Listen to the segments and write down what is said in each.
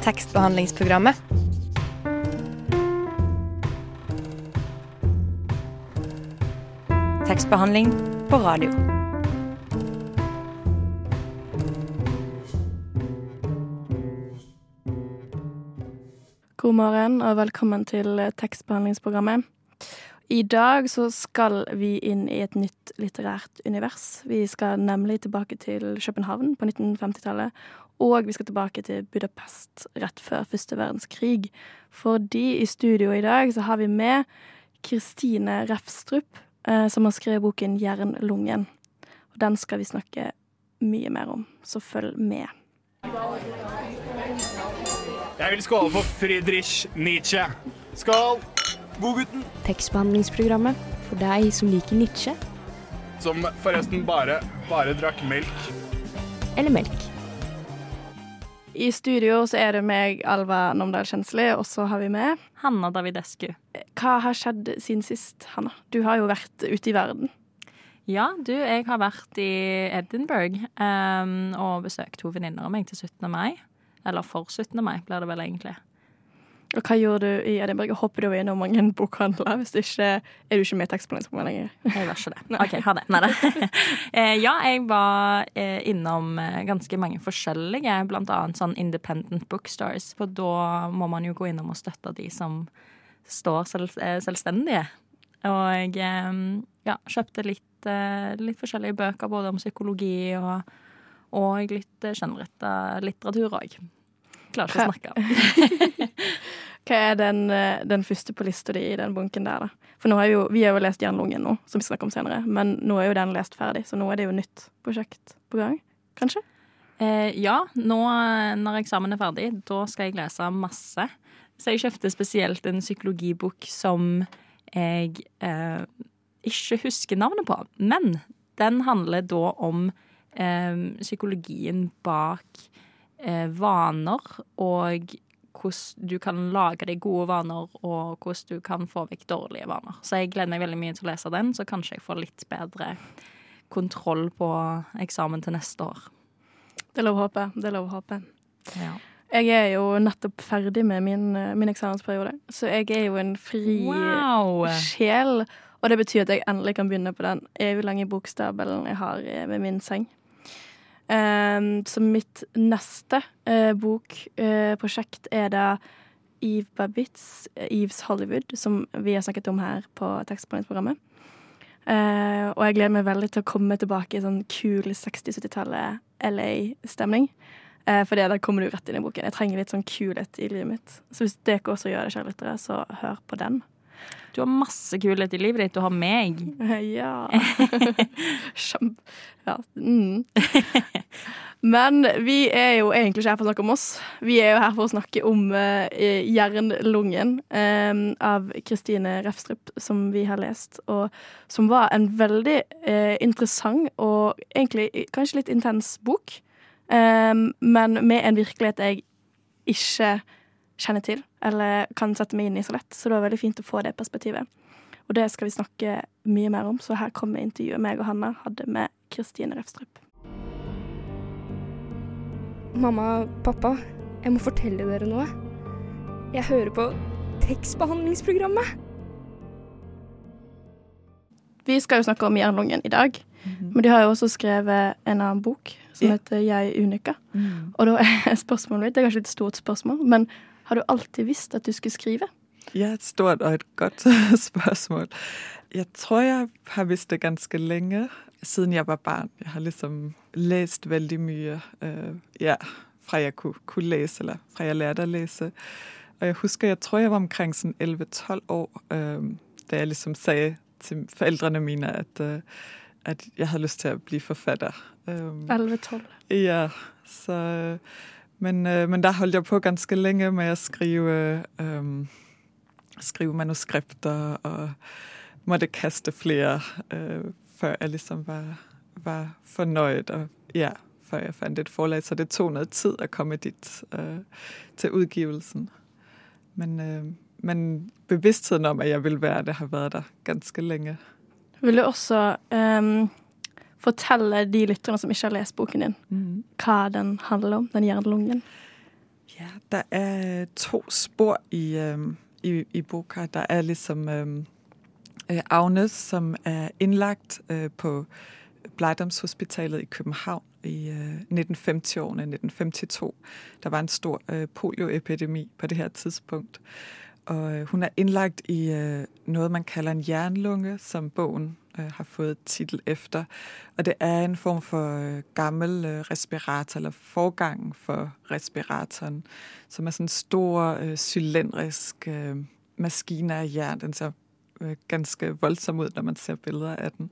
tekstbehandlingsprogrammet. Tekstbehandling på radio. God morgen og velkommen til eh, tekstbehandlingsprogrammet. I dag så skal vi inn i et nytt litterært univers. Vi skal nemlig tilbake til København på 1950-tallet. Og vi skal tilbake til Budapest rett før første verdenskrig. Fordi i studio i dag så har vi med Kristine Refstrup, eh, som har skrevet boken 'Jernlungen'. Og den skal vi snakke mye mer om, så følg med. Jeg vil skåle for Friedrich Nietzsche. Skål! Godgutten. Tekstbehandlingsprogrammet for deg som liker Nietzsche Som forresten bare, bare drakk melk. eller melk. I studio så er det meg, Alva Nomdal Kjensli, og så har vi med Hanna Davidescu. Hva har skjedd siden sist, Hanna? Du har jo vært ute i verden. Ja, du, jeg har vært i Edinburgh ehm, og besøkt to venninner av meg til 17. mai. Eller for 17. mai, blir det vel egentlig. Og hva gjorde du i Edinburgh? Hopper du innom mange bokhandler? Hvis ikke er du ikke med i tekstbehandlingsprogrammet lenger. Jeg var ikke det. OK, ha det. Nei da. Eh, ja, jeg var eh, innom eh, ganske mange forskjellige, blant annet sånn independent bookstores. For da må man jo gå innom og støtte de som står selv, selvstendige. Og jeg ja, kjøpte litt, litt forskjellige bøker, både om psykologi og, og litt skjønnretta litteratur òg. Klarer ikke å snakke. Hva er den, eh, den første på lista di i den bunken der, da? For nå har jo, vi har jo lest Jernlungen nå, som vi snakker om senere. Men nå er jo den lest ferdig, så nå er det jo nytt prosjekt på gang. Kanskje? Eh, ja, nå eh, når eksamen er ferdig, da skal jeg lese masse. Så jeg kjøpte spesielt en psykologibok som jeg eh, ikke husker navnet på. Men den handler da om eh, psykologien bak eh, vaner og hvordan du kan lage deg gode vaner, og hvordan du kan få vekk dårlige vaner. Så jeg gleder meg veldig mye til å lese den, så kanskje jeg får litt bedre kontroll på eksamen til neste år. Det er lov å håpe. Det er lov å håpe. Ja. Jeg er jo nettopp ferdig med min, eh, min eksamensperiode, så jeg er jo en fri Wow! sjel. Og det betyr at jeg endelig kan begynne på den evig lange bokstabelen jeg har eh, ved min seng. Um, så mitt neste eh, uh, bokprosjekt eh, er da Eve Babitz, Eves Hollywood, som vi har snakket om her på tekstbehandlingsprogrammet. Uh, og jeg gleder meg veldig til å komme tilbake i sånn kul 60-70-tallet LA-stemning. Uh, for da kommer du rett inn i boken. Jeg trenger litt sånn kulhet i livet mitt. Så hvis dere også gjør det, kjære lyttere, så hør på den. Du har masse kulhet i livet ditt. Du har meg. Ja. Kjempe... Ja. Mm. Men vi er jo egentlig ikke her for å snakke om oss. Vi er jo her for å snakke om uh, Jernlungen eh, ehm, av Kristine Refstrup, som vi har lest, og som var en veldig uh, interessant og egentlig kanskje litt intens bok, um, men med en virkelighet jeg ikke kjenner til, eller kan sette meg inn i så lett. Så det var veldig fint å få det perspektivet. Og det skal vi snakke mye mer om, så her kommer intervjuet meg og Hanna hadde med Kristine Refstrup. Mamma, pappa, jeg må fortelle dere noe. Jeg hører på tekstbehandlingsprogrammet. Vi skal jo snakke om Jernlungen i dag, men de har jo også skrevet en annen bok som Ja. heter Jeg unika. Og da er spørsmålet mitt, det er kanskje et stort spørsmål, men har du alltid visst at du skulle skrive? Ja, et stort og et godt spørsmål. Jeg tror, jeg har vidst det ganske længe, siden jeg var barn. Jeg har ligesom læst vældig mye, øh, ja, fra jeg kunne, kunne læse, eller fra jeg lærte at læse. Og jeg husker, jeg tror, jeg var omkring sådan 11-12 år, øh, da jeg ligesom sagde til forældrene mine, at, øh, at jeg havde lyst til at blive forfatter. Øh, 11-12. Ja, så, øh, men, øh, men der holdt jeg på ganske længe med at skrive, øh, øh, skrive manuskripter og måtte kaste flere, øh, før jeg ligesom var, var fornøjet, og ja, før jeg fandt et forlag. Så det tog noget tid at komme dit øh, til udgivelsen. Men, øh, men bevidstheden om, at jeg vil være det, har været der ganske længe. Vil du også ehm, fortelle de lytterne som ikke har lest boken din, Mm. hva den handler om, den Jernlungen? Ja, der er to spor i, øhm, i, i boka. Der er ligesom øhm, øh, Agnes, som er indlagt øh, på Blejdomshospitalet i København i øh, 1950-årene, 1952. Der var en stor øh, polioepidemi på det her tidspunkt. Og øh, hun er indlagt i øh, noget, man kalder en jernlunge, som bogen øh, har fået titel efter. Og det er en form for øh, gammel øh, respirator, eller forgang for respiratoren, som er sådan en stor, øh, cylindrisk øh, maskine af jern. Den ser øh, ganske voldsom ud, når man ser billeder af den.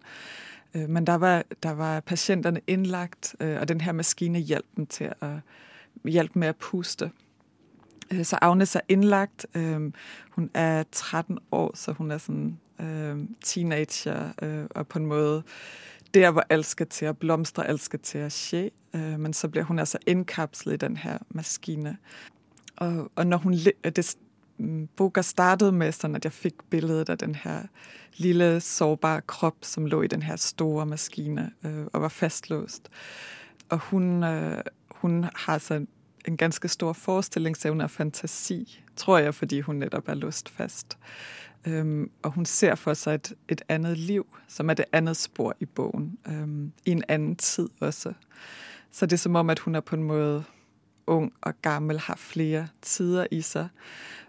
Øh, men der var, der var patienterne indlagt, øh, og den her maskine hjalp dem til at hjælpe med at puste. Øh, så Agnes er indlagt. Øh, hun er 13 år, så hun er sådan øh, teenager, øh, og på en måde der, hvor alt skal til at blomstre, alt skal til at ske. Øh, men så bliver hun altså indkapslet i den her maskine. Og, og når hun, øh, det, mm, boka startede med, sådan at jeg fik billedet af den her lille, sårbare krop, som lå i den her store maskine øh, og var fastlåst. Og hun, øh, hun har så en ganske stor forestillingsevne og fantasi, tror jeg, fordi hun netop er låst fast. Øhm, og hun ser for sig et, et andet liv, som er det andet spor i bogen, øhm, i en anden tid også. Så det er som om, at hun er på en måde ung og gammel, har flere tider i sig.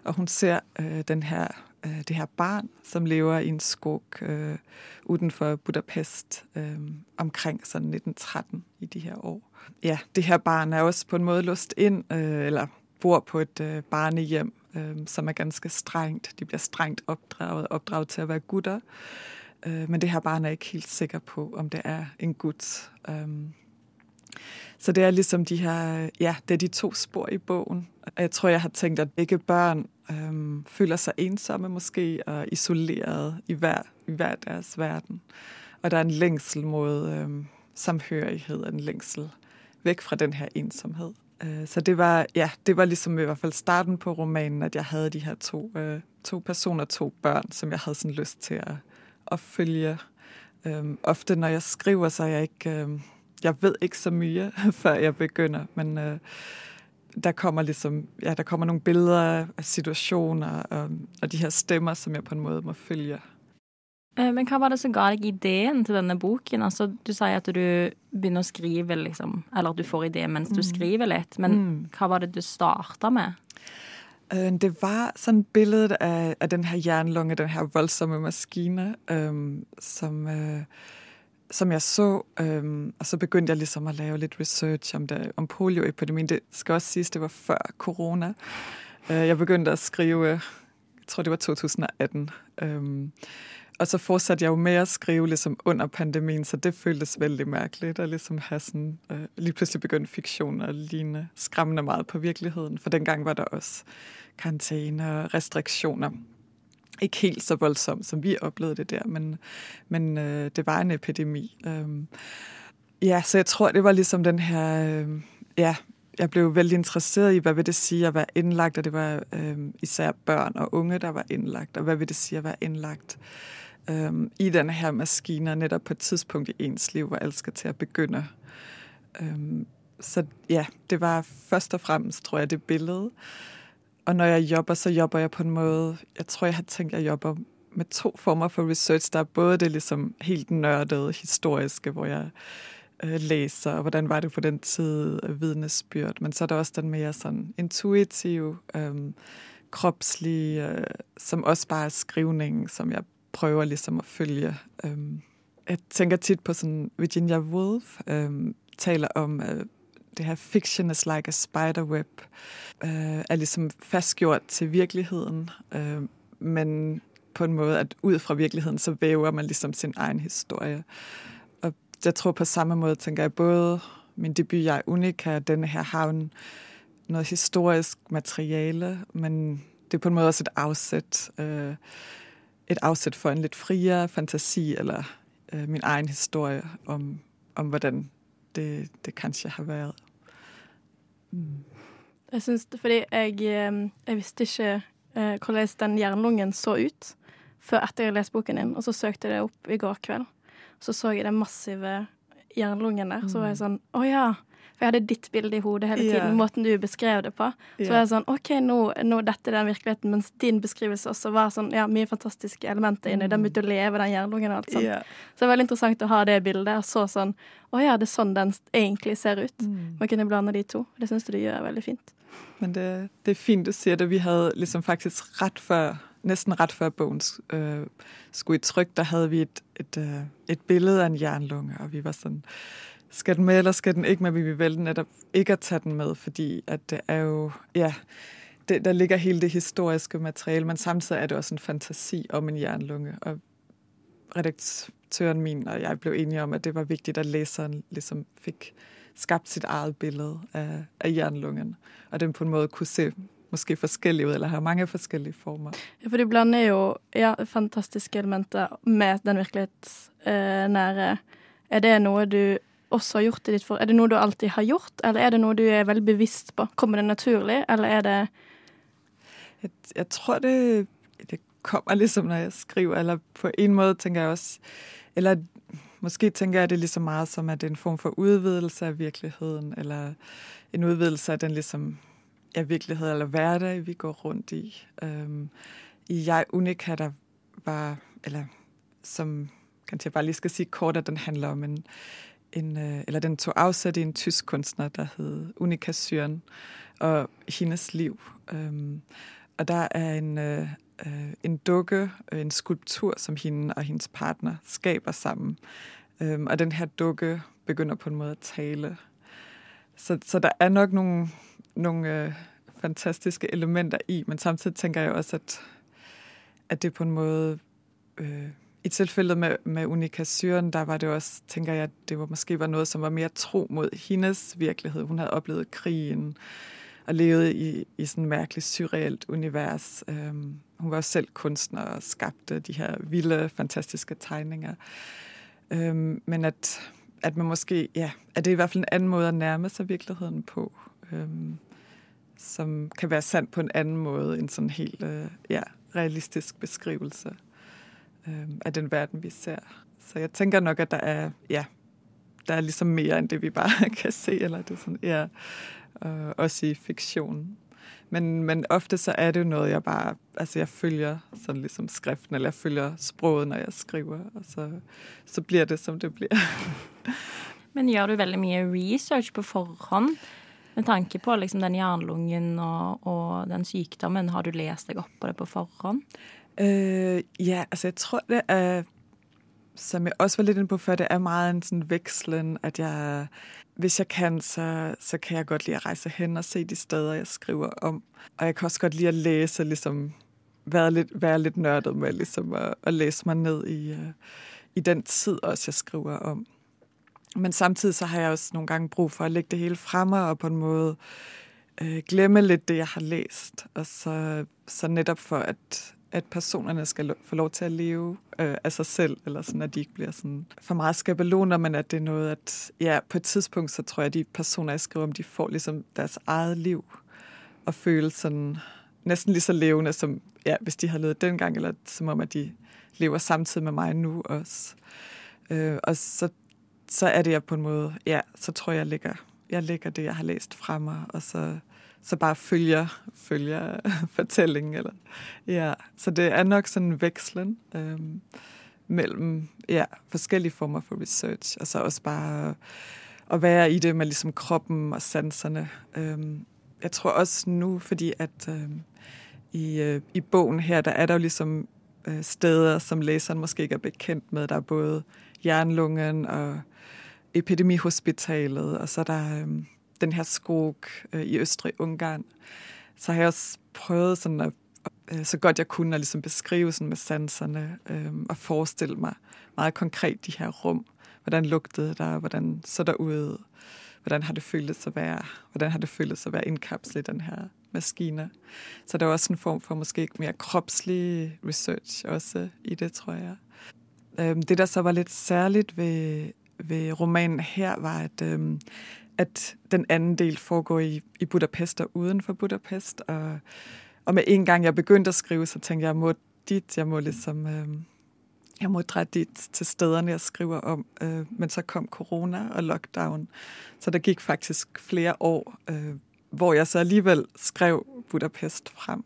Og hun ser øh, den her, øh, det her barn, som lever i en skog øh, uden for Budapest øh, omkring sådan 1913 i de her år. Ja, det her barn er også på en måde lust ind, øh, eller bor på et øh, barnehjem, øh, som er ganske strengt. De bliver strengt opdraget, opdraget til at være gutter. Øh, men det her barn er ikke helt sikker på, om det er en gut. Øh, så det er ligesom de her, ja, det er de to spor i bogen. Jeg tror, jeg har tænkt, at begge børn øh, føler sig ensomme måske og isoleret i hver, i hver deres verden. Og der er en længsel mod øh, samhørighed, en længsel væk fra den her ensomhed. Øh, så det var, ja, det var ligesom i hvert fald starten på romanen, at jeg havde de her to, øh, to personer, to børn, som jeg havde sådan lyst til at, at følge. Øhm, ofte når jeg skriver, så er jeg ikke... Øh, jeg ved ikke så mye, før jeg begynder, men øh, der kommer ligesom, ja, der kommer nogle billeder af situationer og, og de her stemmer, som jeg på en måde må følge. Eh, men hva var det som ga deg ideen til denne boken? Altså, du sier at du begynner å skrive, liksom, eller at du får idé mens du mm. skriver litt. Men mm. hva var det du starta med? Øh, det var sådan billedet af, af den her jernlunge, den her voldsomme maskine, øhm, som... Øh, som jeg så, øhm, og så begyndte jeg ligesom at lave lidt research om, det, om polioepidemien. Det skal også siges, det var før corona. Øh, jeg begyndte at skrive, jeg tror det var 2018. Øhm, og så fortsatte jeg jo med at skrive ligesom under pandemien, så det føltes vældig mærkeligt at ligesom have sådan, øh, lige pludselig begyndt fiktion og ligne skræmmende meget på virkeligheden. For dengang var der også karantæne og restriktioner ikke helt så voldsomt, som vi oplevede det der, men, men øh, det var en epidemi. Øh, ja, så jeg tror, det var ligesom den her... Øh, ja, jeg blev vældig interesseret i, hvad vil det sige at være indlagt, og det var øh, især børn og unge, der var indlagt, og hvad vil det sige at være indlagt øh, i den her maskine, netop på et tidspunkt i ens liv, hvor alt skal til at begynde. Øhm, så ja, det var først og fremmest, tror jeg, det billede. Og når jeg jobber, så jobber jeg på en måde, jeg tror, jeg har tænkt, at jeg jobber med to former for research. Der er både det ligesom helt nørdede, historiske, hvor jeg øh, læser, og hvordan var det på den tid, øh, vidnesbyrd. Men så er der også den mere sådan intuitive, øh, kropslige, øh, som også bare er skrivningen, som jeg prøver ligesom at følge. Øhm, jeg tænker tit på sådan Virginia Woolf, øhm, taler om øh, det her fiction is like a spiderweb, øh, er ligesom fastgjort til virkeligheden, øh, men på en måde, at ud fra virkeligheden, så væver man ligesom sin egen historie. Og jeg tror på samme måde, tænker jeg, både min debut, Jeg er unika, denne her havn, noget historisk materiale, men det er på en måde også et afsæt, øh, et afsæt for en lidt friere fantasi, eller øh, min egen historie om, om hvordan det, det kanskje har været. Mm. Jeg synes, Fordi jeg, jeg visste ikke eh, hvordan den jernlungen så ut før etter jeg leste boken din. Og så søkte jeg det opp i går kveld. Så så jeg den massive jernlungen der. Så var jeg mm. sånn Å ja. For jeg hadde ditt bilde i hodet hele tiden. Måten du beskrev det på. Så Ja. var jeg sånn OK, nå, nå dette er den virkeligheten. Mens din beskrivelse også var sånn Ja, mye fantastiske elementer inni. Den begynte å leve, den jernlungen og alt sånt. Ja. Så det er veldig interessant å ha det bildet. Og så sånn Å ja, det er sånn den egentlig ser ut. Mm. Man kunne blande de to. Det syns du du gjør veldig fint. Men det, det er fint, du siger det. Vi havde ligesom faktisk ret før, næsten ret før bogen øh, skulle i tryk, der havde vi et, et, øh, et billede af en jernlunge, og vi var sådan, skal den med, eller skal den ikke med? Vi vil vælge netop ikke at tage den med, fordi at det er jo, ja, det, der ligger hele det historiske materiale, men samtidig er det også en fantasi om en jernlunge, og redaktøren min og jeg blev enige om, at det var vigtigt, at læseren ligesom fik skabt sit eget billede af, af jernlungen, og den på en måde kunne se måske forskellig ud, eller have mange forskellige former. Ja, for du blander jo ja, fantastiske elementer med den virkelighetsnære. Øh, er det noget, du også har gjort i ditt for... Er det noe du alltid har gjort, eller er det noe du er veldig bevisst på? Kommer det naturlig, eller er det Jeg, jeg tror, det, det kommer liksom når jeg skriver, eller på en måde tænker jeg også, eller måske tænker jeg det lige så meget som, at det er en form for udvidelse af virkeligheden, eller en udvidelse af den ligesom, ja, virkelighed eller hverdag, vi går rundt i. Øhm, I Jeg Unika, der var, eller som kanskje jeg bare lige skal sige kort, at den handler om en, en øh, eller den tog afsæt i en tysk kunstner, der hed Unika Syren, og hendes liv. Øhm, og der er en, øh, øh en dukke, øh, en skulptur, som hende og hendes partner skaber sammen. Øhm, og den her dukke begynder på en måde at tale. Så, så der er nok nogle, nogle øh, fantastiske elementer i, men samtidig tænker jeg også, at, at det på en måde... Øh, i tilfældet med, med Unika Syren, der var det også, tænker jeg, det var måske var noget, som var mere tro mod hendes virkelighed. Hun havde oplevet krigen og levet i, i sådan et mærkeligt surrealt univers. Øhm, hun var også selv kunstner og skabte de her vilde, fantastiske tegninger. Øhm, men at, at man måske, ja, at det er i hvert fald en anden måde at nærme sig virkeligheden på, øhm, som kan være sandt på en anden måde end sådan en helt øh, ja, realistisk beskrivelse øh, af den verden, vi ser. Så jeg tænker nok, at der er, ja, der er ligesom mere end det, vi bare kan se, eller det er sådan, ja, øh, også i fiktion. Men, men ofte så er det jo noget, jeg bare, altså jeg følger sådan ligesom skriften, eller jeg følger sproget, når jeg skriver, og så, så bliver det, som det bliver. Men gjør du veldig mye research på forhånd? Med tanke på liksom den jernlungen og, og den sykdommen, har du lest deg opp på det på forhånd? Øh, ja, altså jeg tror, det er, som jeg også var lidt inde på før, det er meget en sådan vekslen, at jeg, hvis jeg kan, så, så kan jeg godt lide at rejse hen og se de steder, jeg skriver om. Og jeg kan også godt lide at læse, ligesom være lidt, være lidt nørdet med, ligesom at, at læse mig ned i, uh, i den tid også, jeg skriver om. Men samtidig så har jeg også nogle gange brug for at lægge det hele fremme og på en måde øh, glemme lidt det, jeg har læst. Og så, så netop for, at, at personerne skal få lov til at leve øh, af sig selv, eller sådan, at de ikke bliver sådan for meget skabeloner, men at det er noget, at ja, på et tidspunkt, så tror jeg, at de personer, jeg skriver om, de får ligesom deres eget liv, og føle sådan næsten lige så levende, som ja, hvis de havde levet dengang, eller som om, at de lever samtidig med mig nu også. Øh, og så, så er det jeg på en måde, ja, så tror jeg, jeg lægger, jeg lægger det, jeg har læst fra mig, og så, så bare følger, følger fortællingen. Eller, ja. Så det er nok sådan en vekslen øhm, mellem ja, forskellige former for research, og så også bare at være i det med ligesom kroppen og sanserne. Øhm, jeg tror også nu, fordi at øhm, i, øh, i bogen her, der er der jo ligesom øh, steder, som læseren måske ikke er bekendt med. Der er både jernlungen og epidemihospitalet, og så er der øhm, den her skog øh, i Østrig-Ungarn. Så har jeg også prøvet sådan at, øh, så godt jeg kunne at ligesom beskrive sådan med sanserne øh, og forestille mig meget konkret de her rum. Hvordan lugtede der, hvordan så der ud, hvordan har det føltes at være, hvordan har det føltes at være indkapslet i den her maskine. Så der er også en form for måske mere kropslig research også i det, tror jeg. Øhm, det, der så var lidt særligt ved, ved romanen her, var, at, øhm, at den anden del foregår i, i Budapest og uden for Budapest. Og, og med en gang jeg begyndte at skrive, så tænkte jeg, jeg må dit, jeg må ligesom... Øh, jeg må dreje dit til stederne, jeg skriver om. Øh, men så kom corona og lockdown, så der gik faktisk flere år, øh, hvor jeg så alligevel skrev Budapest frem.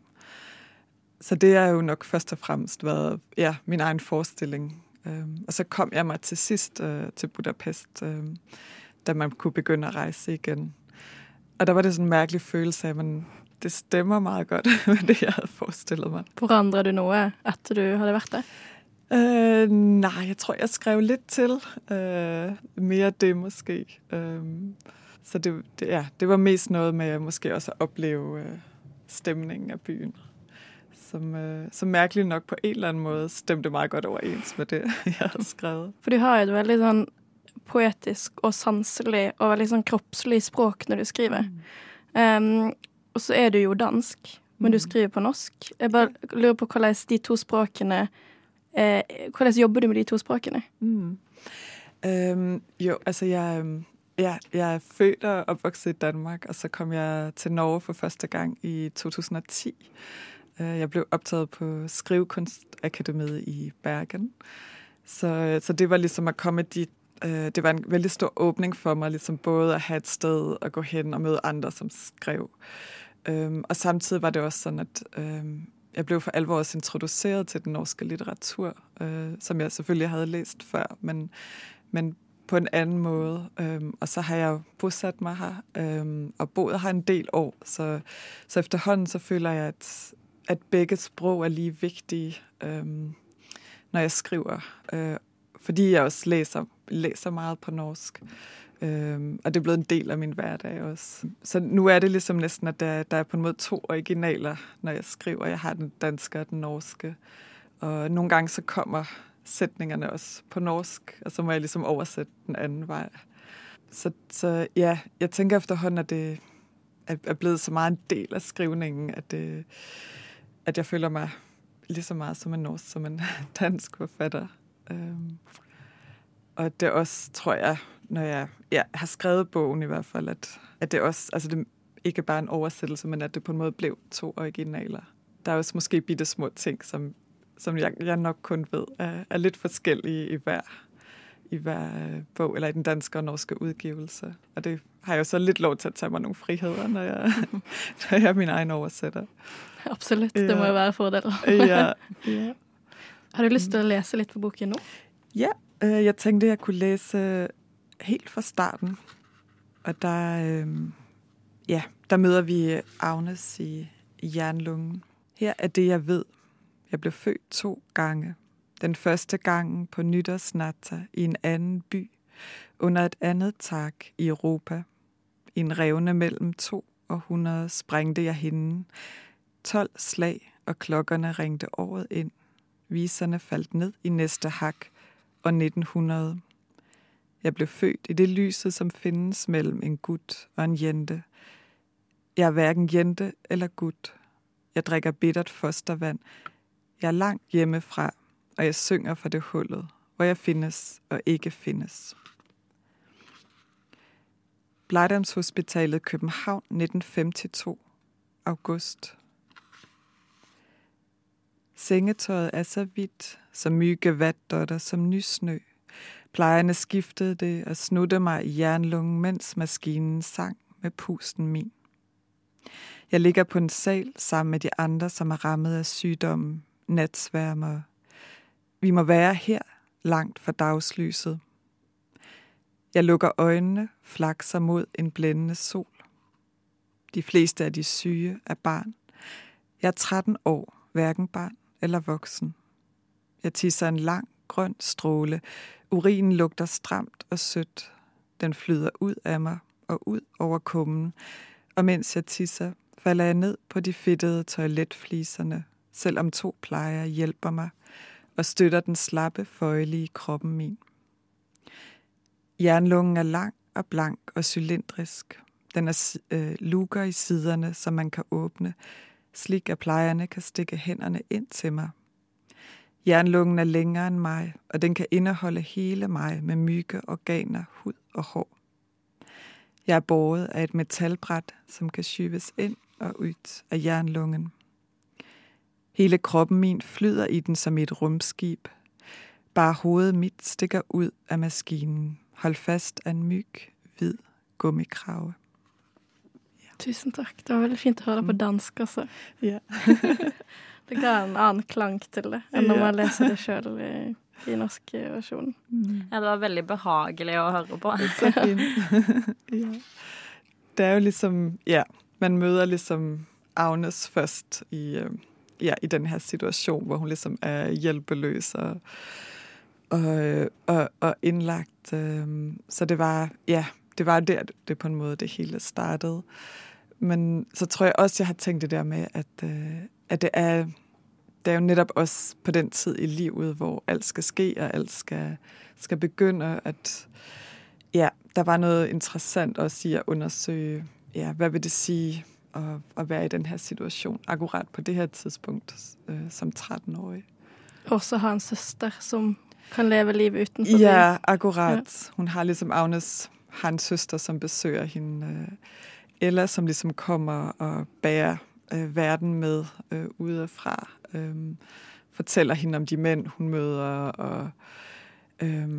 Så det er jo nok først og fremmest været ja, min egen forestilling. Øh, og så kom jeg mig til sidst øh, til Budapest, øh, da man kunne begynde at rejse igen. Og der var det sådan en mærkelig følelse af, at man, det stemmer meget godt med det, jeg havde forestillet mig. Forandrer du noget, efter du havde været der? Øh, nej, jeg tror, jeg skrev lidt til. Øh, mere det måske. Øh, så det, det, ja, det var mest noget med måske også at opleve øh, stemningen af byen. Som, øh, som mærkeligt nok på en eller anden måde stemte meget godt overens med det, jeg havde skrevet. For du har jo et veldig sådan poetisk og sanselig og veldig sånn kroppslig språk når du skriver. Mm. Um, og så er du jo dansk, men du skriver på norsk. Jeg bare lurer på hvordan de to språkene eh, Hvordan jobber du med de to språkene? Mm. Øhm, jo, altså jeg, ja, jeg er født og opvokset i Danmark, og så kom jeg til Norge for første gang i 2010. Jeg blev optaget på Skrivekunstakademiet i Bergen. Så, så det var ligesom at komme øh, det var en veldig stor åbning for mig, ligesom både at have et sted at gå hen og møde andre, som skrev. Øhm, og samtidig var det også sådan, at øhm, jeg blev for alvor også introduceret til den norske litteratur, øh, som jeg selvfølgelig havde læst før, men, men på en anden måde. Øhm, og så har jeg jo bosat mig her, øhm, og boet her en del år, så, så efterhånden så føler jeg, at, at begge sprog er lige vigtige, øhm, når jeg skriver. Øh, fordi jeg også læser, læser meget på norsk. Øhm, og det er blevet en del af min hverdag også. Så nu er det ligesom næsten, at der, der er på en måde to originaler, når jeg skriver. Jeg har den danske og den norske. Og nogle gange så kommer sætningerne også på norsk, og så må jeg ligesom oversætte den anden vej. Så, så ja, jeg tænker efterhånden, at det er blevet så meget en del af skrivningen, at, det, at jeg føler mig lige så meget som en norsk, som en dansk forfatter. Øhm, og det også, tror jeg, når jeg ja, har skrevet bogen i hvert fald, at, at det også, altså det ikke bare en oversættelse, men at det på en måde blev to originaler. Der er også måske bitte små ting, som, som jeg, jeg nok kun ved er, er lidt forskellige i hver, i hver øh, bog, eller i den danske og norske udgivelse. Og det har jeg jo så lidt lov til at tage mig nogle friheder, når jeg, når jeg er min egen oversætter. Absolut, det ja. må jo være fordel. ja, ja. Har du lyst til at læse lidt på boken nu? Ja, øh, jeg tænkte, jeg kunne læse øh, helt fra starten. Og der, øh, ja, der møder vi øh, Agnes i, i jernlungen. Her er det, jeg ved. Jeg blev født to gange. Den første gang på nytårsnatter i en anden by, under et andet tak i Europa. I en revne mellem to og hundrede sprængte jeg hende. 12 slag, og klokkerne ringte året ind. Viserne faldt ned i næste hak, og 1900. Jeg blev født i det lyset, som findes mellem en gut og en jente. Jeg er hverken jente eller gut. Jeg drikker bittert fostervand. Jeg er langt hjemmefra, og jeg synger for det hullet, hvor jeg findes og ikke findes. Hospitalet København 1952. August. Sengetøjet er så hvidt, som myge vatdotter som nysnø. Plejerne skiftede det og snudte mig i jernlungen, mens maskinen sang med pusten min. Jeg ligger på en sal sammen med de andre, som er rammet af sygdommen, natsværmer. Vi må være her, langt fra dagslyset. Jeg lukker øjnene, flakser mod en blændende sol. De fleste af de syge er barn. Jeg er 13 år, hverken barn eller voksen. Jeg tisser en lang, grøn stråle. Urinen lugter stramt og sødt. Den flyder ud af mig og ud over kummen, og mens jeg tisser, falder jeg ned på de fedtede toiletfliserne, selvom to plejer hjælper mig og støtter den slappe føjelige kroppen min. Jernlungen er lang og blank og cylindrisk. Den er øh, luker i siderne, som man kan åbne, slik at plejerne kan stikke hænderne ind til mig. Jernlungen er længere end mig, og den kan indeholde hele mig med mygge, organer, hud og hår. Jeg er båret af et metalbræt, som kan skyves ind og ud af jernlungen. Hele kroppen min flyder i den som et rumskib. Bare hovedet mit stikker ud af maskinen. Hold fast af en myg, hvid gummikrave. Tusen takk. Det var veldig fint å høre på Mm. dansk, altså. Ja. Det ga en annen klang til det enn når man leser det sjøl i, i norsk versjon. Ja, det var veldig behagelig å høre på. Så fint. ja. Det er jo ligesom, ja, man møder ligesom Agnes først i, ja, i den her situation, hvor hun ligesom er hjælpeløs og, og, og, og indlagt. Øh, så det var, ja, det var der, det på en måde det hele startede. Men så tror jeg også, jeg har tænkt det der med, at, øh, at det er det er jo netop også på den tid i livet, hvor alt skal ske, og alt skal, skal begynde, at ja, der var noget interessant også i at undersøge, ja, hvad vil det sige at, at være i den her situation, akkurat på det her tidspunkt øh, som 13-årig. Også ha en søster som kan leve livet utenfor Ja, akkurat. Hun har ligesom Agnes, har en søster, som besøger hende. Øh, Ella, som ligesom kommer og bærer øh, verden med øh, udefra. Øh, fortæller hende om de mænd, hun møder, og øh,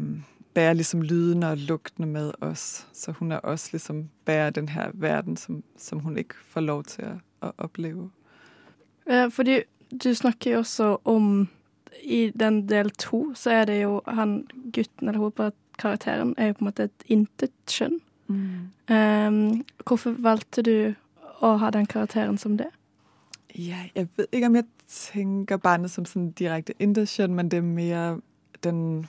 bærer ligesom lyden og lugtene med os. Så hun er også ligesom bærer den her verden, som, som hun ikke får lov til at, at opleve. Eh, Fordi du snakker jo også om I den del to så er det jo han gutten eller hovedkarakteren er jo på en måte et intetkjønn. Um, hvorfor valgte du og har den karakteren som det? Ja, jeg ved ikke, om jeg tænker barnet som sådan direkte intention, men det er mere den...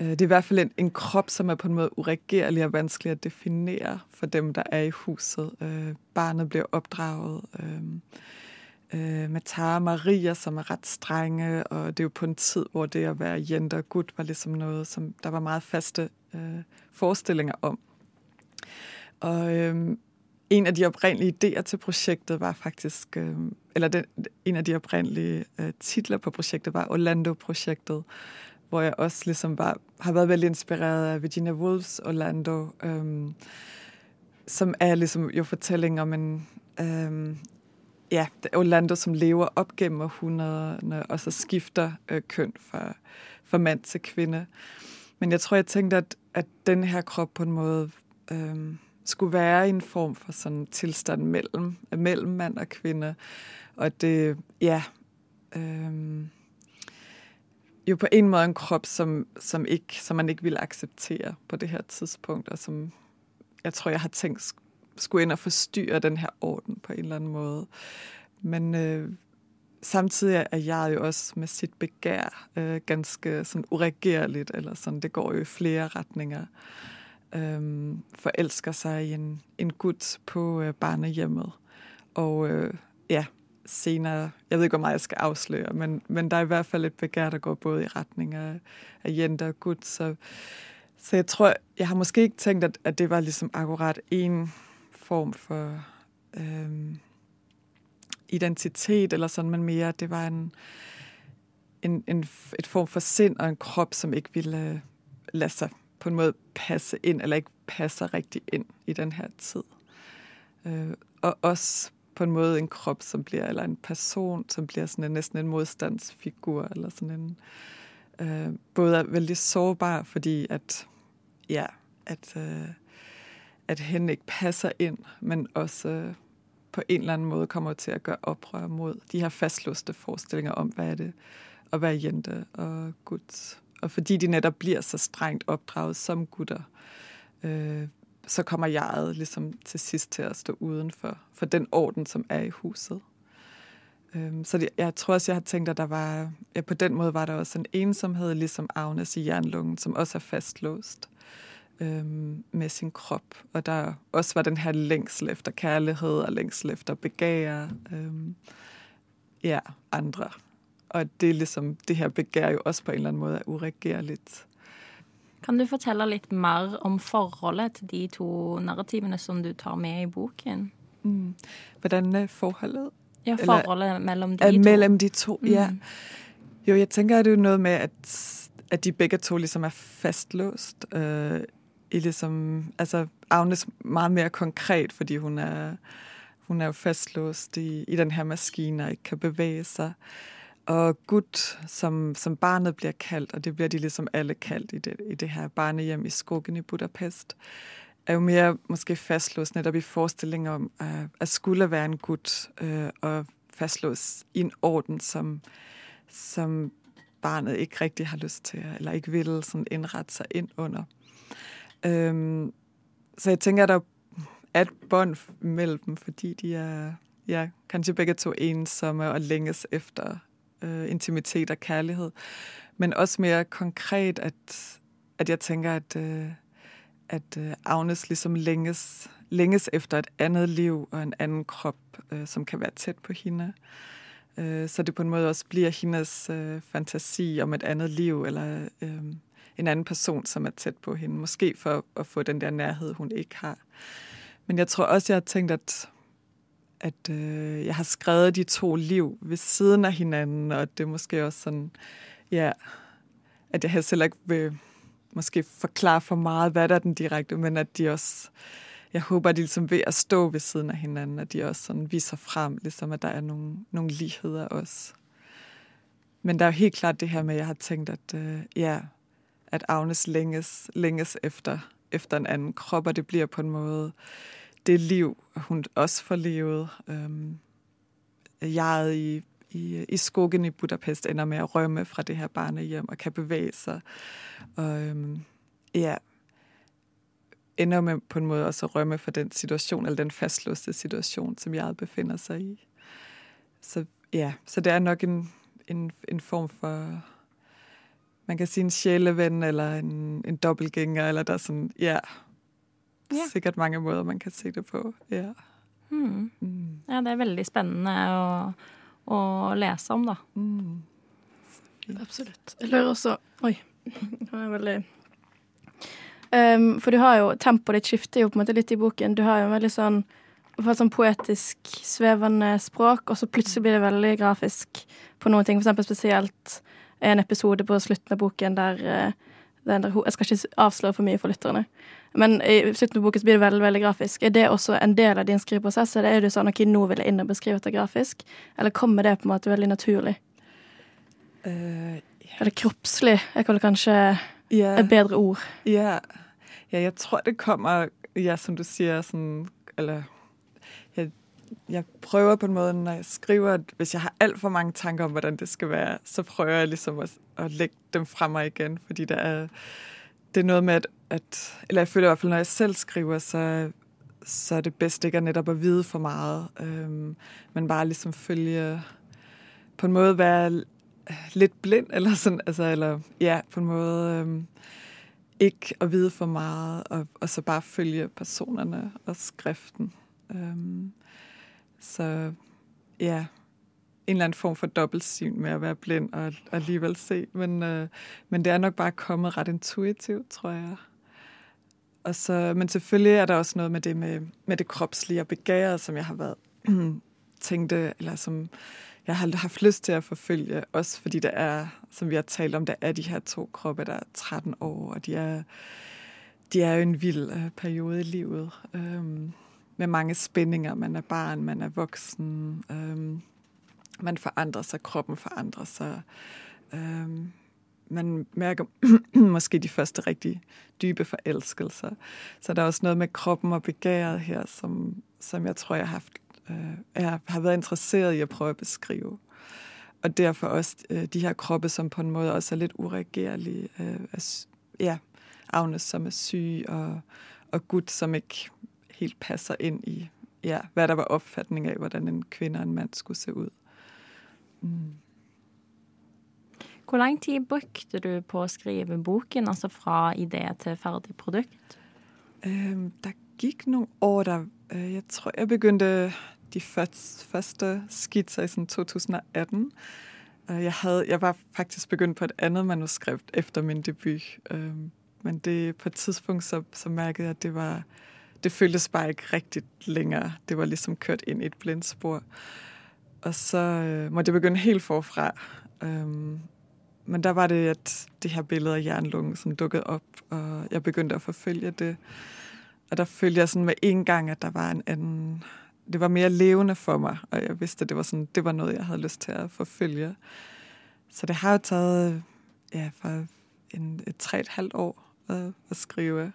Øh, det er i hvert fald en, en krop, som er på en måde uregerlig og vanskelig at definere for dem, der er i huset. Øh, barnet bliver opdraget øh, øh, med Tara og Maria, som er ret strenge, og det er jo på en tid, hvor det at være jente og gut var ligesom noget, som der var meget faste øh, forestillinger om. Og øh, en af de oprindelige idéer til projektet var faktisk, øh, eller den, en af de oprindelige øh, titler på projektet var Orlando-projektet, hvor jeg også ligesom var, har været veldig inspireret af Virginia Woolfs Orlando, øh, som er ligesom jo fortælling om en, øh, ja, Orlando, som lever op gennem århundrederne, og så skifter øh, køn fra, fra mand til kvinde. Men jeg tror, jeg tænkte, at, at den her krop på en måde øh, skulle være i en form for sådan en tilstand mellem, mellem mand og kvinde. Og det, ja, øh, jo på en måde en krop, som, som, ikke, som man ikke ville acceptere på det her tidspunkt, og som jeg tror, jeg har tænkt skulle ind og forstyrre den her orden på en eller anden måde. Men øh, samtidig er jeg jo også med sit begær øh, ganske sådan uregerligt, eller sådan, det går jo i flere retninger. Øh, Øhm, forelsker sig i en, en gut på øh, barnehjemmet. Og øh, ja, senere, jeg ved ikke, hvor meget jeg skal afsløre, men, men der er i hvert fald et begær, der går både i retning af, af jenter og gut, så, så jeg tror, jeg har måske ikke tænkt, at, at det var ligesom akkurat en form for øhm, identitet, eller sådan, men mere, det var en, en, en, et form for sind og en krop, som ikke ville øh, lade sig på en måde passe ind, eller ikke passer rigtig ind i den her tid. Øh, og også på en måde en krop, som bliver, eller en person, som bliver sådan en, næsten en modstandsfigur, eller sådan en, øh, både er vældig sårbar, fordi at, ja, at, øh, at hen ikke passer ind, men også øh, på en eller anden måde kommer til at gøre oprør mod de her fastlåste forestillinger om, hvad er det at være jente og guds og fordi de netop bliver så strengt opdraget som gutter, øh, så kommer jeg ligesom til sidst til at stå uden for, for den orden, som er i huset. Øhm, så det, jeg tror også, jeg har tænkt, at der var, ja, på den måde var der også en ensomhed, ligesom Agnes i jernlungen, som også er fastlåst øhm, med sin krop. Og der også var den her længsel efter kærlighed og længsel efter begær. Øhm, ja, andre. Og det er ligesom, det her begær jo også på en eller anden måde er uregerligt. Kan du fortelle litt mer om forholdet til de to narrativene som du tar med i boken? Mm. Hvordan er forholdet? Ja, Eller- forholdet mellom de Er to. mellem de to, mm. ja. Jo, jeg tænker, at det er noget med, at, at de begge to ligesom er fastlåst. Øh, i ligesom, altså Agnes meget mere konkret, fordi hun er, hun er jo fastlåst i, i den her maskine og ikke kan bevæge sig og Gud, som, som barnet bliver kaldt, og det bliver de ligesom alle kaldt i det, i det her barnehjem i skogen i Budapest, er jo mere måske fastlåst netop i forestillingen om, uh, at skulle være en Gud, uh, og fastlås i en orden, som, som barnet ikke rigtig har lyst til, eller ikke vil sådan indrette sig ind under. Øhm, så jeg tænker, at der er et bånd mellem dem, fordi de er ja, kanskje begge to ensomme og længes efter øh, intimitet og kærlighed. Men også mere konkret, at, at jeg tænker, at, øh, at øh, Agnes ligesom længes, længes efter et andet liv og en anden krop, øh, som kan være tæt på hende. Øh, så det på en måde også bliver hendes øh, fantasi om et andet liv, eller øh, en anden person, som er tæt på hende. Måske for at få den der nærhed, hun ikke har. Men jeg tror også, jeg har tænkt, at at øh, jeg har skrevet de to liv ved siden af hinanden, og det er måske også sådan, ja, at jeg helst heller ikke vil måske forklare for meget, hvad der er den direkte, men at de også, jeg håber, at de ligesom ved at stå ved siden af hinanden, at de også sådan viser frem, ligesom at der er nogle, nogle ligheder også. Men der er jo helt klart det her med, at jeg har tænkt, at øh, ja, at Agnes længes, længes efter, efter en anden krop, og det bliver på en måde, det liv, hun også får levet. Øhm, jeg i, i, i skogen i Budapest ender med at rømme fra det her barnehjem og kan bevæge sig. Og øhm, ja, ender med på en måde også at rømme fra den situation, eller den fastlåste situation, som jeg befinder sig i. Så ja, så det er nok en, en, en form for, man kan sige en sjæleven, eller en, en dobbeltgænger, eller der er sådan, ja, ja. sikkert mange måder, man kan se det på. Ja. Mm. Mm. ja, det er veldig spennende å, å lese om, da. Mm. Absolutt. Jeg lurer også Oi. Det er veldig um, For du har jo Tempoet ditt skifter jo på en måte litt i boken. Du har jo en veldig sånn sånn poetisk, svevende språk, og så plutselig blir det veldig grafisk på noen ting. For eksempel spesielt en episode på slutten av boken der, uh, der Jeg skal ikke avsløre for mye for lytterne. Men i slutten av boken blir det veldig veldig grafisk. Er det også en del av din skriveprosess? Eller er du sånn ok, nå vil jeg inn og beskrive det grafisk? Eller kommer det på en måte veldig naturlig? Uh, yeah. Eller kroppslig er vel kanskje yeah. et bedre ord? Ja. ja, jeg tror det kommer, ja, som du sier, sånn Eller jeg, jeg prøver på en måte når jeg skriver at Hvis jeg har altfor mange tanker om hvordan det skal være, så prøver jeg liksom å, å legge dem fra meg igjen. Fordi det er, det er noget med at at, eller jeg føler i hvert fald, når jeg selv skriver, så, så er det bedst ikke at netop at vide for meget, øhm, men bare ligesom følge, på en måde være lidt blind, eller sådan, altså, eller ja, på en måde øhm, ikke at vide for meget, og, og så bare følge personerne og skriften. Øhm, så ja, en eller anden form for dobbeltsyn med at være blind og, og alligevel se, men, øh, men det er nok bare kommet ret intuitivt, tror jeg. Og så, men selvfølgelig er der også noget med det med, med det kropslige og begæret, som jeg har været tænkte, eller som jeg har haft lyst til at forfølge, også fordi der er, som vi har talt om, der er de her to kroppe, der er 13 år, og de er, de er jo en vild øh, periode i livet, øhm, med mange spændinger. Man er barn, man er voksen, øhm, man forandrer sig, kroppen forandrer sig. Øhm, man mærker måske de første rigtig dybe forelskelser. Så der er også noget med kroppen og begæret her, som, som jeg tror, jeg har, haft, øh, jeg har været interesseret i at prøve at beskrive. Og derfor også øh, de her kroppe, som på en måde også er lidt uregerlige. Øh, er, ja, Agnes, som er syg, og, og Gud, som ikke helt passer ind i, ja, hvad der var opfatning af, hvordan en kvinde og en mand skulle se ud. Mm. Hvor lang tid brukte du på å skrive boken, altså fra idé til ferdig produkt? Um, der gik nogle år, der uh, Jeg tror, jeg begyndte de første, første skitser i sådan 2018. Uh, øh, jeg, havde, jeg var faktisk begyndt på et andet manuskript efter min debut. Uh, men det, på et tidspunkt så, så mærkede jeg, at det var det føltes bare ikke rigtigt længere. Det var ligesom kørt ind i et blindspor. Og så øh, måtte jeg begynde helt forfra. Øhm, men der var det, at det her billede af jernlungen, som dukkede op, og jeg begyndte at forfølge det. Og der følte jeg sådan med en gang, at der var en anden, det var mere levende for mig, og jeg vidste, at det var, sådan, det var noget, jeg havde lyst til at forfølge. Så det har jo taget ja, for en, et tre et halvt år at, at skrive.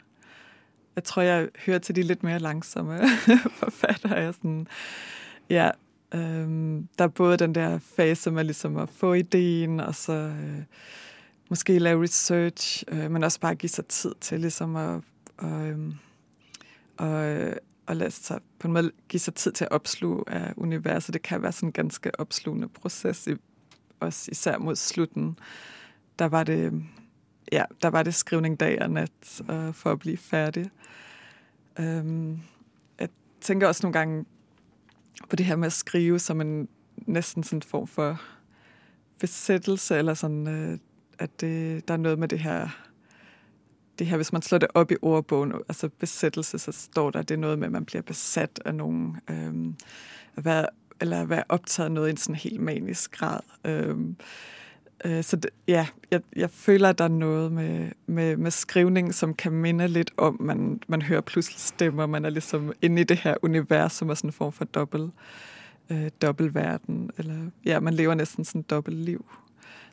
Jeg tror, jeg hører til de lidt mere langsomme forfattere. Jeg sådan, ja, øhm, der er både den der fase med ligesom at få ideen, og så øh, måske lave research, øh, men også bare give sig tid til ligesom at, og, øh, og, øh, og lade sig på en måde give sig tid til at opsluge af universet. Det kan være sådan en ganske opslugende proces, i, også især mod slutten. Der var det, ja, der var det skrivning dag og nat øh, for at blive færdig. Øhm, jeg tænker også nogle gange på det her med at skrive som en næsten sådan en form for besættelse, eller sådan, øh, at det, der er noget med det her, det her, hvis man slår det op i ordbogen, altså besættelse, så står der, at det er noget med, at man bliver besat af nogen, øh, at være, eller at være optaget af noget i en sådan helt manisk grad. Øh, øh, så det, ja, jeg, jeg føler, at der er noget med, med, med skrivning, som kan minde lidt om, man, man hører pludselig stemmer, man er ligesom inde i det her univers, som er sådan en form for dobbelt, øh, dobbeltverden, eller ja, man lever næsten sådan et dobbelt liv.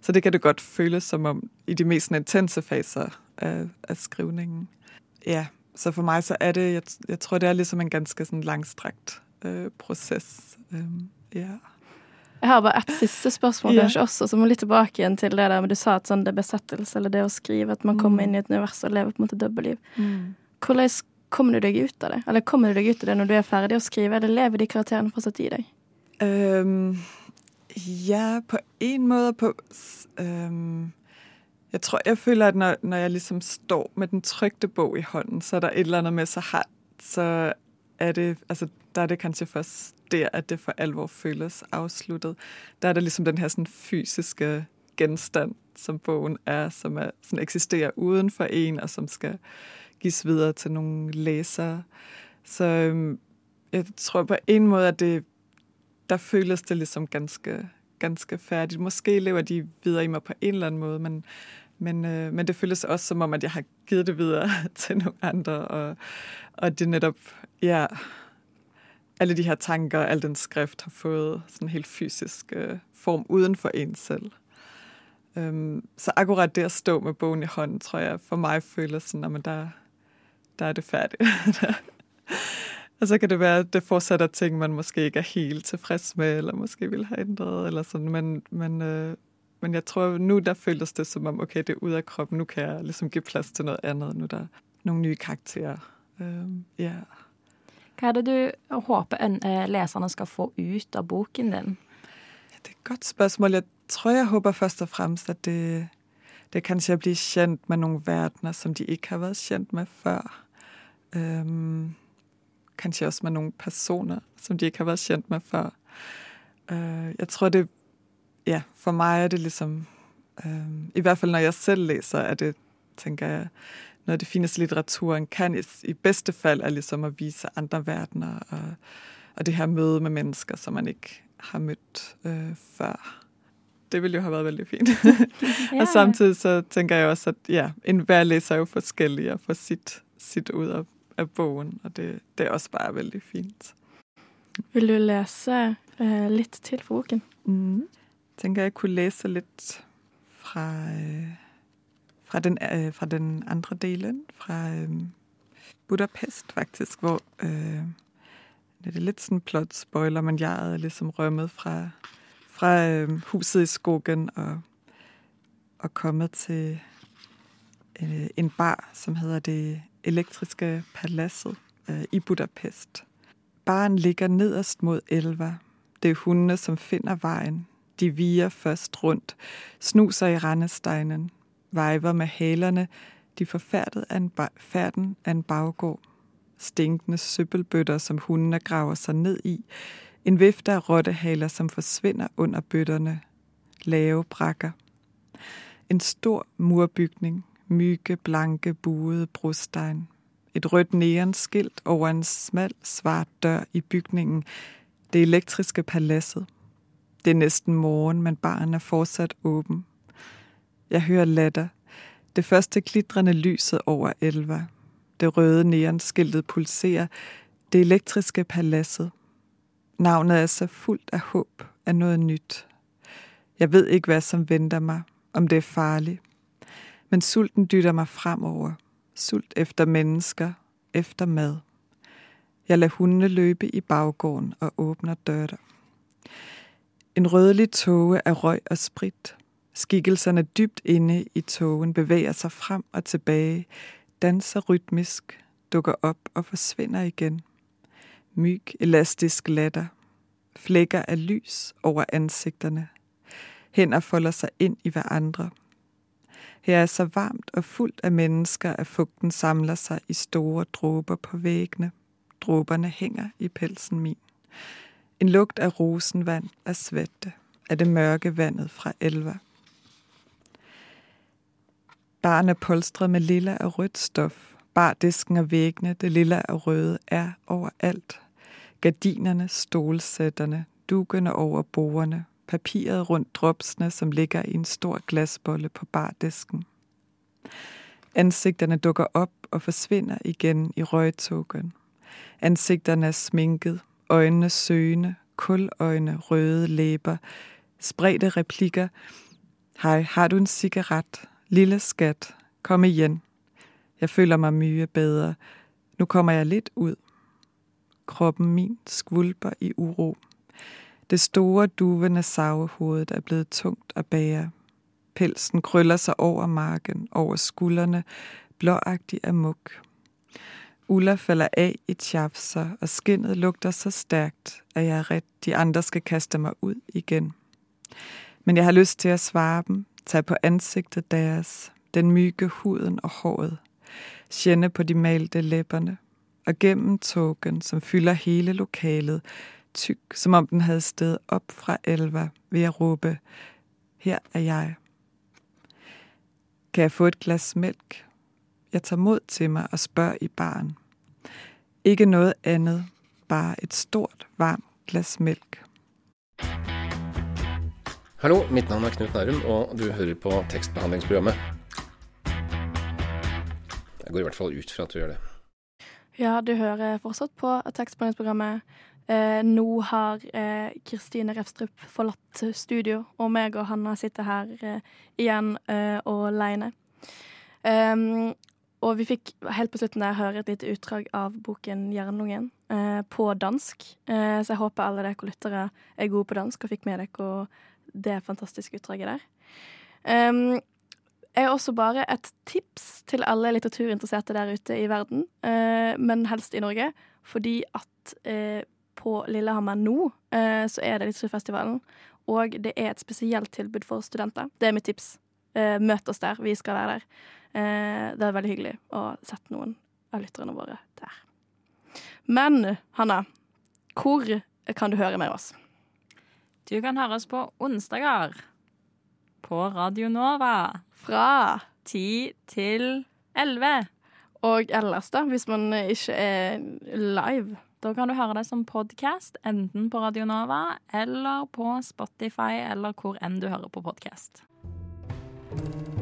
Så det kan det godt føles som om i de mest intense faser af, af skrivningen. Ja, så for mig så er det, jeg, jeg tror, det er ligesom en ganske sådan langstrakt øh, proces. Øh, ja. Jeg har bare et siste spørsmål ja. kanskje også, som må litt tilbake igjen til det der men du sa at sånn det er besettelse, eller det å skrive, at man kommer mm. inn i et univers og lever på en måte dobbeltliv. Mm. Hvordan kommer du deg ut av det? Eller kommer du deg ut av det når du er ferdig å skrive, eller lever de karakterene fortsatt i deg? Um, Ja, på en måde. På, øhm, jeg tror, jeg føler, at når, når jeg ligesom står med den trygte bog i hånden, så er der et eller andet med, så, har, så er det, altså, der er det kanskje først der, at det for alvor føles afsluttet. Der er det ligesom den her sådan fysiske genstand, som bogen er, som er, sådan eksisterer uden for en, og som skal gives videre til nogle læsere. Så øhm, jeg tror på en måde, at det der føles det ligesom ganske, ganske færdigt. Måske lever de videre i mig på en eller anden måde, men, men, øh, men det føles også som om, at jeg har givet det videre til nogle andre, og, og det netop, ja, alle de her tanker, al den skrift har fået sådan en helt fysisk øh, form uden for en selv. Øhm, så akkurat det at stå med bogen i hånden, tror jeg, for mig føles sådan, at der, der er det færdigt. Og så kan det være, at det fortsætter ting, man måske ikke er helt tilfreds med, eller måske vil have ændret, eller sådan. Men, men, øh, men jeg tror, nu der føles det som om, okay, det er ud af kroppen, nu kan jeg ligesom give plads til noget andet, nu der er nogle nye karakterer. Øh, ja. Hvad er det, du håber, at øh, læserne skal få ud af boken din? Ja, det er et godt spørgsmål. Jeg tror, jeg håber først og fremmest, at det, det kanskje at blive kendt med nogle verdener, som de ikke har været kendt med før. Øhm, kanskje også med nogle personer, som de ikke har været kendt med før. Øh, jeg tror, det, ja, for mig er det ligesom, øh, i hvert fald når jeg selv læser, er det, tænker jeg, noget af det fineste litteraturen kan i, i bedste fald er ligesom at vise andre verdener og, og det her møde med mennesker, som man ikke har mødt øh, før. Det ville jo have været veldig fint. ja. og samtidig så tænker jeg også, at ja, en hver læser er jo forskellig og får sit, sit ud af af bogen, og det, det er også bare veldig fint. Vil du læse uh, lidt til for boken? Mm. Tænker, jeg kunne læse lidt fra, øh, fra, den, øh, fra den andre delen, fra øh, Budapest faktisk, hvor øh, det er lidt sådan plot spoiler, men jeg er ligesom rømmet fra, fra øh, huset i skogen og, og kommet til øh, en bar, som hedder det elektriske paladset øh, i Budapest. Baren ligger nederst mod Elva. Det er hundene, som finder vejen. De viger først rundt, snuser i randesteinen, vejver med halerne, de forfærdet af en færden af en baggård. Stinkende søppelbøtter, som hundene graver sig ned i. En vifte af rottehaler, som forsvinder under bøtterne. Lave brakker. En stor murbygning, Myge, blanke, buede brosten. Et rødt neonskilt over en smal, svart dør i bygningen. Det elektriske paladset. Det er næsten morgen, men baren er fortsat åben. Jeg hører latter. Det første glitrende lyset over elva. Det røde neonskiltet pulserer. Det elektriske paladset. Navnet er så fuldt af håb af noget nyt. Jeg ved ikke, hvad som venter mig, om det er farligt. Men sulten dytter mig fremover. Sult efter mennesker, efter mad. Jeg lader hundene løbe i baggården og åbner døren. En rødlig tåge af røg og sprit. Skikkelserne dybt inde i togen bevæger sig frem og tilbage, danser rytmisk, dukker op og forsvinder igen. Myg, elastisk latter. Flækker af lys over ansigterne. Hænder folder sig ind i hverandre. Her er så varmt og fuldt af mennesker, at fugten samler sig i store dråber på væggene. Dråberne hænger i pelsen min. En lugt af rosenvand, af svette, af det mørke vandet fra elver. Baren er polstret med lilla og rødt stof. Bardisken og væggene, det lilla og røde, er overalt. Gardinerne, stolsætterne, dukene over bordene, papiret rundt dropsene, som ligger i en stor glasbolle på bardisken. Ansigterne dukker op og forsvinder igen i røgtogen. Ansigterne er sminket, øjnene søgende, kuløjne, røde læber, spredte replikker. Hej, har du en cigaret? Lille skat, kom igen. Jeg føler mig mye bedre. Nu kommer jeg lidt ud. Kroppen min skvulper i uro. Det store duvende savehovedet er blevet tungt at bære. Pelsen krøller sig over marken, over skuldrene, blåagtig af muk. Ulla falder af i tjafser, og skinnet lugter så stærkt, at jeg er ret, de andre skal kaste mig ud igen. Men jeg har lyst til at svare dem, tage på ansigtet deres, den myge huden og håret, kende på de malte læberne, og gennem togen, som fylder hele lokalet, tyk, som om den havde sted op fra elva, ved at råbe, her er jeg. Kan jeg få et glas mælk? Jeg tager mod til mig og spørger i baren. Ikke noget andet, bare et stort, varmt glas mælk. Hallo, mitt navn er Knut Nærum, og du hører på tekstbehandlingsprogrammet. Jeg går i hvert fall ut fra at du gjør det. Ja, du hører fortsatt på tekstbehandlingsprogrammet. Eh, nå har eh, Kristine Refstrup forlatt studio, og meg og Hanna sitter her eh, igjen eh, og aleine. Um, og vi fikk helt på slutten der høre et lite utdrag av boken 'Jernlungen' eh, på dansk. Eh, så jeg håper alle dere lyttere er gode på dansk og fikk med dere det fantastiske utdraget der. Um, jeg har også bare et tips til alle litteraturinteresserte der ute i verden, eh, men helst i Norge, fordi at eh, på Lillehammer nå eh, så er det Litteraturfestivalen, og det er et spesielt tilbud for studenter. Det er mitt tips. Eh, møt oss der. Vi skal være der. Eh, det er veldig hyggelig å sette noen av lytterne våre der. Men Hanna, hvor kan du høre med oss? Du kan høre oss på onsdager på Radio Nova Fra 10 til 11. Og ellers, da, hvis man ikke er live? Da kan du høre det som podkast, enten på Radio Nova eller på Spotify, eller hvor enn du hører på podkast. you